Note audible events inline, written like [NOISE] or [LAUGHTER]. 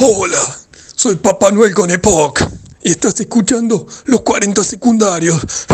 Hola, soy Papá Noel con Epoch y estás escuchando los 40 secundarios. [LAUGHS]